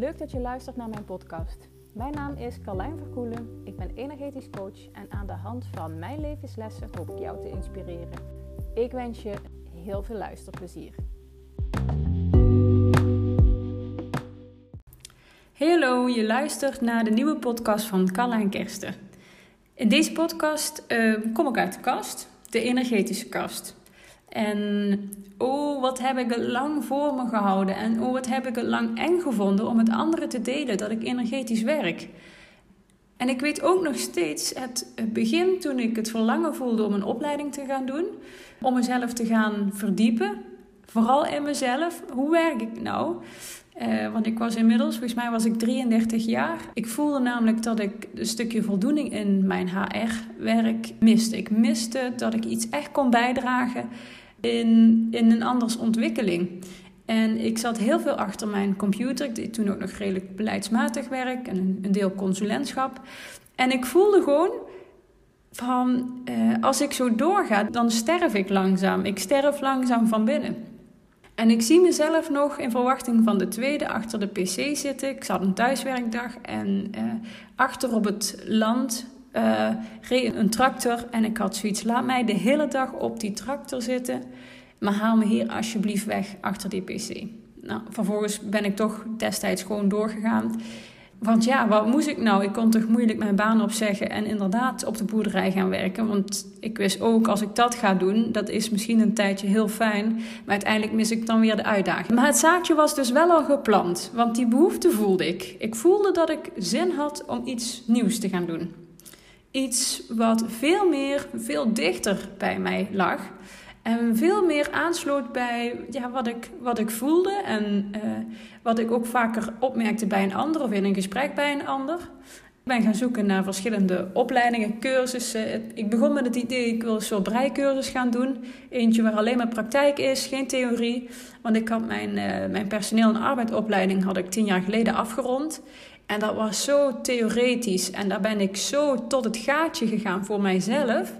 Leuk dat je luistert naar mijn podcast. Mijn naam is Carlijn Verkoelen. Ik ben energetisch coach en aan de hand van mijn levenslessen hoop ik jou te inspireren. Ik wens je heel veel luisterplezier. Hallo, je luistert naar de nieuwe podcast van Carlijn Kersten. In deze podcast uh, kom ik uit de kast, de energetische kast. En oh, wat heb ik het lang voor me gehouden. En oh, wat heb ik het lang eng gevonden om met anderen te delen dat ik energetisch werk. En ik weet ook nog steeds het begin toen ik het verlangen voelde om een opleiding te gaan doen. Om mezelf te gaan verdiepen. Vooral in mezelf. Hoe werk ik nou? Uh, want ik was inmiddels, volgens mij was ik 33 jaar. Ik voelde namelijk dat ik een stukje voldoening in mijn HR-werk miste. Ik miste dat ik iets echt kon bijdragen in, in een anders ontwikkeling. En ik zat heel veel achter mijn computer. Ik deed toen ook nog redelijk beleidsmatig werk en een, een deel consulentschap. En ik voelde gewoon van, eh, als ik zo doorga, dan sterf ik langzaam. Ik sterf langzaam van binnen. En ik zie mezelf nog in verwachting van de tweede achter de pc zitten. Ik zat een thuiswerkdag en eh, achter op het land uh, reed een tractor en ik had zoiets, laat mij de hele dag op die tractor zitten, maar haal me hier alsjeblieft weg achter die pc. Nou, vervolgens ben ik toch destijds gewoon doorgegaan. Want ja, wat moest ik nou? Ik kon toch moeilijk mijn baan opzeggen en inderdaad op de boerderij gaan werken. Want ik wist ook, als ik dat ga doen, dat is misschien een tijdje heel fijn. Maar uiteindelijk mis ik dan weer de uitdaging. Maar het zaadje was dus wel al geplant, want die behoefte voelde ik. Ik voelde dat ik zin had om iets nieuws te gaan doen iets wat veel meer, veel dichter bij mij lag. En veel meer aansloot bij ja, wat, ik, wat ik voelde en uh, wat ik ook vaker opmerkte bij een ander of in een gesprek bij een ander. Ik ben gaan zoeken naar verschillende opleidingen, cursussen. Ik begon met het idee, ik wil een soort breikursus gaan doen. Eentje waar alleen maar praktijk is, geen theorie. Want ik had mijn, uh, mijn personeel- en arbeidopleiding had ik tien jaar geleden afgerond. En dat was zo theoretisch. En daar ben ik zo tot het gaatje gegaan voor mijzelf.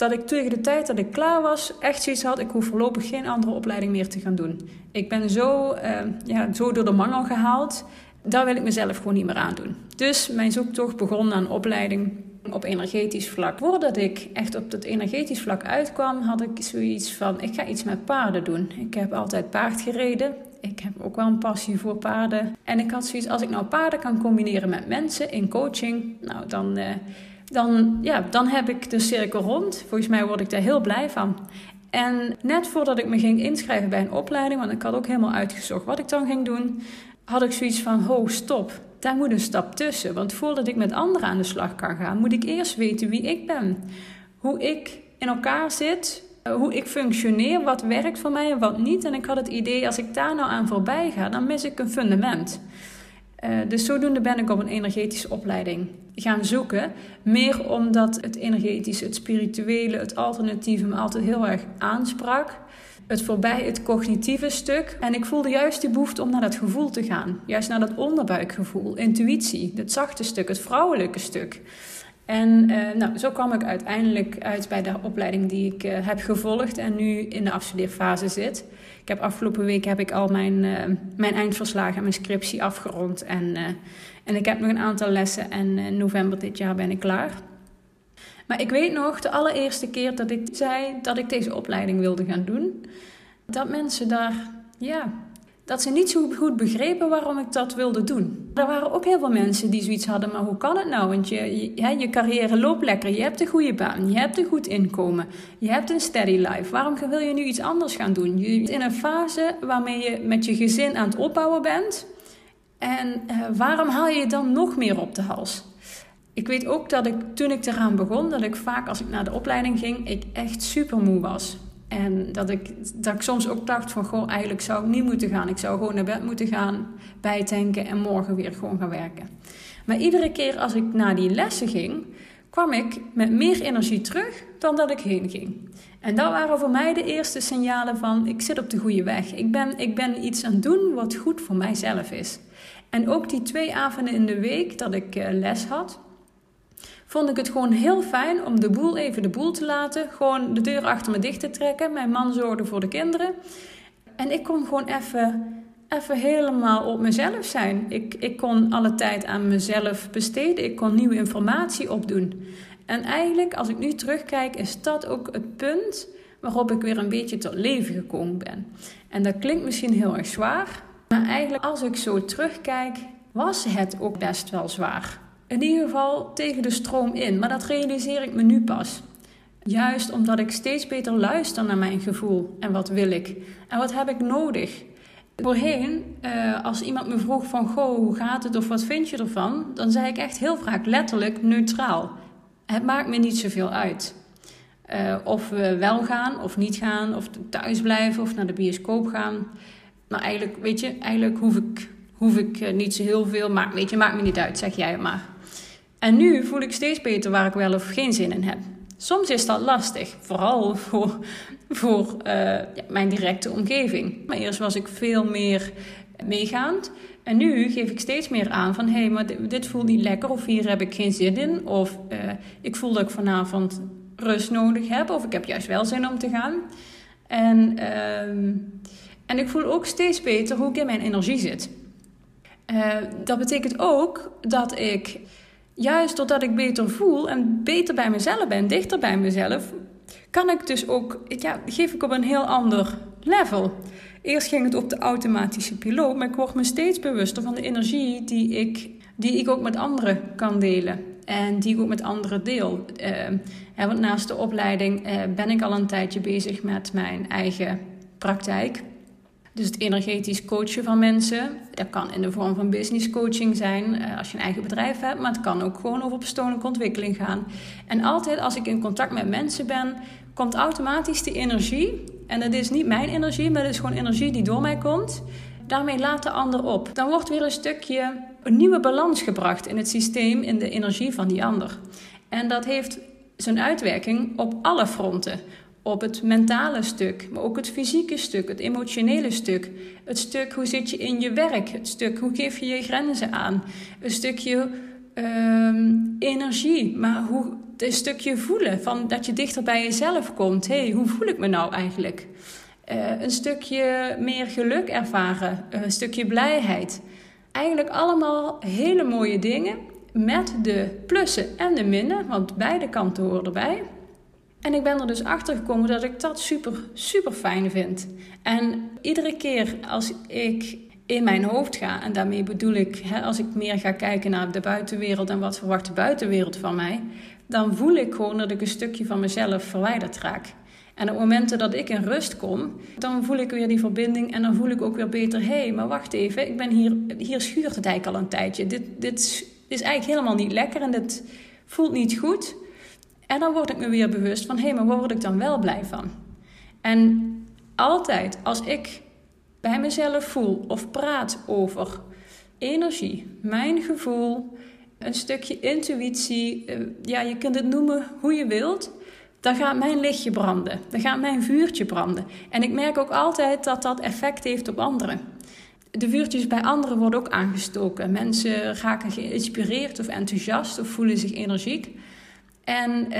Dat ik tegen de tijd dat ik klaar was, echt zoiets had: ik hoef voorlopig geen andere opleiding meer te gaan doen. Ik ben zo, uh, ja, zo door de mangel gehaald. Daar wil ik mezelf gewoon niet meer aan doen. Dus mijn zoektocht begon naar een opleiding op energetisch vlak. Voordat ik echt op dat energetisch vlak uitkwam, had ik zoiets van: ik ga iets met paarden doen. Ik heb altijd paard gereden ik heb ook wel een passie voor paarden. En ik had zoiets, als ik nou paarden kan combineren met mensen in coaching, nou dan, uh, dan, ja, dan heb ik de cirkel rond. Volgens mij word ik daar heel blij van. En net voordat ik me ging inschrijven bij een opleiding, want ik had ook helemaal uitgezocht wat ik dan ging doen, had ik zoiets van: ho, stop. Daar moet een stap tussen. Want voordat ik met anderen aan de slag kan gaan, moet ik eerst weten wie ik ben. Hoe ik in elkaar zit, eh, hoe ik functioneer, wat werkt voor mij en wat niet. En ik had het idee, als ik daar nou aan voorbij ga, dan mis ik een fundament. Dus zodoende ben ik op een energetische opleiding gaan zoeken. Meer omdat het energetische, het spirituele, het alternatieve me altijd heel erg aansprak. Het voorbij het cognitieve stuk. En ik voelde juist die behoefte om naar dat gevoel te gaan. Juist naar dat onderbuikgevoel, intuïtie, het zachte stuk, het vrouwelijke stuk. En uh, nou, zo kwam ik uiteindelijk uit bij de opleiding die ik uh, heb gevolgd en nu in de afstudeerfase zit. Ik heb afgelopen week heb ik al mijn, uh, mijn eindverslagen en mijn scriptie afgerond. En, en ik heb nog een aantal lessen en in november dit jaar ben ik klaar. Maar ik weet nog de allereerste keer dat ik zei dat ik deze opleiding wilde gaan doen, dat mensen daar ja, dat ze niet zo goed begrepen waarom ik dat wilde doen. Er waren ook heel veel mensen die zoiets hadden, maar hoe kan het nou? Want je, je, je carrière loopt lekker, je hebt een goede baan, je hebt een goed inkomen, je hebt een steady life. Waarom wil je nu iets anders gaan doen? Je bent in een fase waarmee je met je gezin aan het opbouwen bent. En uh, waarom haal je dan nog meer op de hals? Ik weet ook dat ik toen ik eraan begon, dat ik vaak als ik naar de opleiding ging, ik echt super moe was. En dat ik, dat ik soms ook dacht van, goh, eigenlijk zou ik niet moeten gaan. Ik zou gewoon naar bed moeten gaan, bijtanken en morgen weer gewoon gaan werken. Maar iedere keer als ik naar die lessen ging, kwam ik met meer energie terug dan dat ik heen ging. En dat waren voor mij de eerste signalen van, ik zit op de goede weg. Ik ben, ik ben iets aan het doen wat goed voor mijzelf is. En ook die twee avonden in de week dat ik eh, les had, vond ik het gewoon heel fijn om de boel even de boel te laten. Gewoon de deur achter me dicht te trekken. Mijn man zorgde voor de kinderen. En ik kon gewoon even even helemaal op mezelf zijn. Ik, ik kon alle tijd aan mezelf besteden. Ik kon nieuwe informatie opdoen. En eigenlijk, als ik nu terugkijk, is dat ook het punt waarop ik weer een beetje tot leven gekomen ben. En dat klinkt misschien heel erg zwaar, maar eigenlijk als ik zo terugkijk, was het ook best wel zwaar. In ieder geval tegen de stroom in, maar dat realiseer ik me nu pas. Juist omdat ik steeds beter luister naar mijn gevoel en wat wil ik en wat heb ik nodig. Voorheen, uh, als iemand me vroeg van goh, hoe gaat het of wat vind je ervan, dan zei ik echt heel vaak letterlijk neutraal. Het maakt me niet zoveel uit. Uh, of we wel gaan of niet gaan, of thuis blijven of naar de bioscoop gaan. Maar eigenlijk, weet je, eigenlijk hoef ik, hoef ik uh, niet zo heel veel. Maar weet je, maakt me niet uit, zeg jij maar. En nu voel ik steeds beter waar ik wel of geen zin in heb. Soms is dat lastig, vooral voor, voor ja, mijn directe omgeving. Maar eerst was ik veel meer meegaand. En nu geef ik steeds meer aan van hé, hey, maar dit, voelt niet lekker of hier heb ik geen zin in. Of uh, ik voel dat ik vanavond rust nodig heb of ik heb juist wel zin om te gaan. En, uh, en ik voel ook steeds beter hoe ik in mijn energie zit. Uh, dat betekent ook dat ik juist doordat ik beter voel en beter bij mezelf ben, dichter bij mezelf, kan ik dus ook, ja, geef ik op een heel ander level. Eerst ging het op de automatische piloot, maar ik word me steeds bewuster van de energie die ik, die ik ook met anderen kan delen. En die ik ook met anderen deel. Uh, want naast de opleiding uh, ben ik al een tijdje bezig met mijn eigen praktijk. Dus het energetisch coachen van mensen. Dat kan in de vorm van business coaching zijn uh, als je een eigen bedrijf hebt. Maar het kan ook gewoon over persoonlijke ontwikkeling gaan. En altijd als ik in contact met mensen ben, komt automatisch die energie. En dat is niet mijn energie, maar dat is gewoon energie die door mij komt. Daarmee laat de ander op. Dan wordt weer een stukje een nieuwe balans gebracht in het systeem, in de energie van die ander. En dat heeft zijn uitwerking op alle fronten op het mentale stuk, maar ook het fysieke stuk, het emotionele stuk. Het stuk hoe zit je in je werk, het stuk hoe geef je je grenzen aan. Een stukje uh, energie, maar hoe, een stukje voelen, van dat je dichter bij jezelf komt. Hé, hey, hoe voel ik me nou eigenlijk? Uh, een stukje meer geluk ervaren, een stukje blijheid. Eigenlijk allemaal hele mooie dingen met de plussen en de minnen, want beide kanten horen erbij. En ik ben er dus achter gekomen dat ik dat super, super fijn vind. En iedere keer als ik in mijn hoofd ga, en daarmee bedoel ik, hè, als ik meer ga kijken naar de buitenwereld en wat verwacht de buitenwereld van mij, dan voel ik gewoon dat ik een stukje van mezelf verwijderd raak. En op momenten dat ik in rust kom, dan voel ik weer die verbinding en dan voel ik ook weer beter, hé, hey, maar wacht even, ik ben hier, hier schuurt het eigenlijk al een tijdje. Dit, dit is eigenlijk helemaal niet lekker en dit voelt niet goed. En dan word ik me weer bewust van, hé, hey, maar waar word ik dan wel blij van? En altijd als ik bij mezelf voel of praat over energie, mijn gevoel, een stukje intuïtie, eh, ja, je kunt het noemen hoe je wilt, dan gaat mijn lichtje branden, dan gaat mijn vuurtje branden. En ik merk ook altijd dat dat effect heeft op anderen. De vuurtjes bij anderen worden ook aangestoken. Mensen raken geïnspireerd of enthousiast of voelen zich energiek. En uh,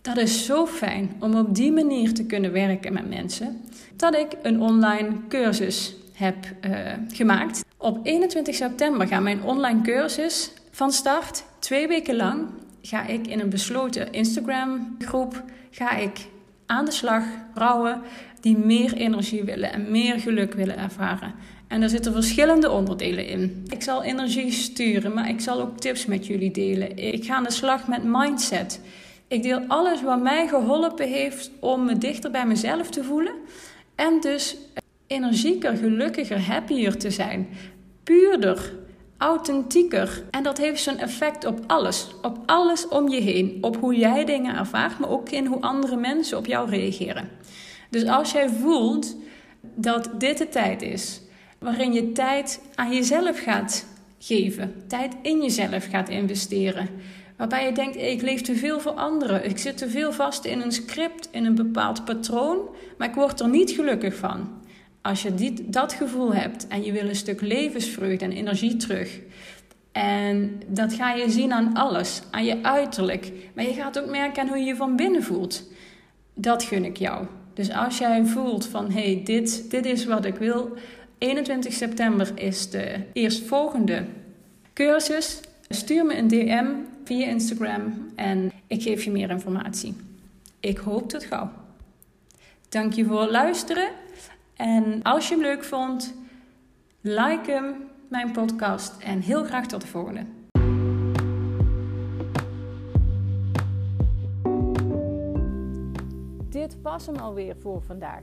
dat is zo fijn om op die manier te kunnen werken met mensen, dat ik een online cursus heb uh, gemaakt. Op 21 september gaat mijn online cursus van start. Twee weken lang ga ik in een besloten Instagram groep ga ik aan de slag rouwen die meer energie willen en meer geluk willen ervaren. En daar zitten verschillende onderdelen in. Ik zal energie sturen, maar ik zal ook tips met jullie delen. Ik ga aan de slag met mindset. Ik deel alles wat mij geholpen heeft om me dichter bij mezelf te voelen. En dus energieker, gelukkiger, happier te zijn. Puurder, authentieker. En dat heeft zijn effect op alles. Op alles om je heen. Op hoe jij dingen ervaart, maar ook in hoe andere mensen op jou reageren. Dus als jij voelt dat dit de tijd is waarin je tijd aan jezelf gaat geven, tijd in jezelf gaat investeren. Waarbij je denkt, ik leef te veel voor anderen. Ik zit te veel vast in een script, in een bepaald patroon, maar ik word er niet gelukkig van. Als je dit, dat gevoel hebt en je wil een stuk levensvreugde en energie terug. En dat ga je zien aan alles, aan je uiterlijk. Maar je gaat ook merken aan hoe je je van binnen voelt. Dat gun ik jou. Dus als jij voelt van hé, hey, dit, dit is wat ik wil, 21 september is de eerstvolgende cursus. Stuur me een DM via Instagram en ik geef je meer informatie. Ik hoop tot gauw. Dank je voor het luisteren. En als je hem leuk vond, like hem, mijn podcast. En heel graag tot de volgende. Dit was hem alweer voor vandaag.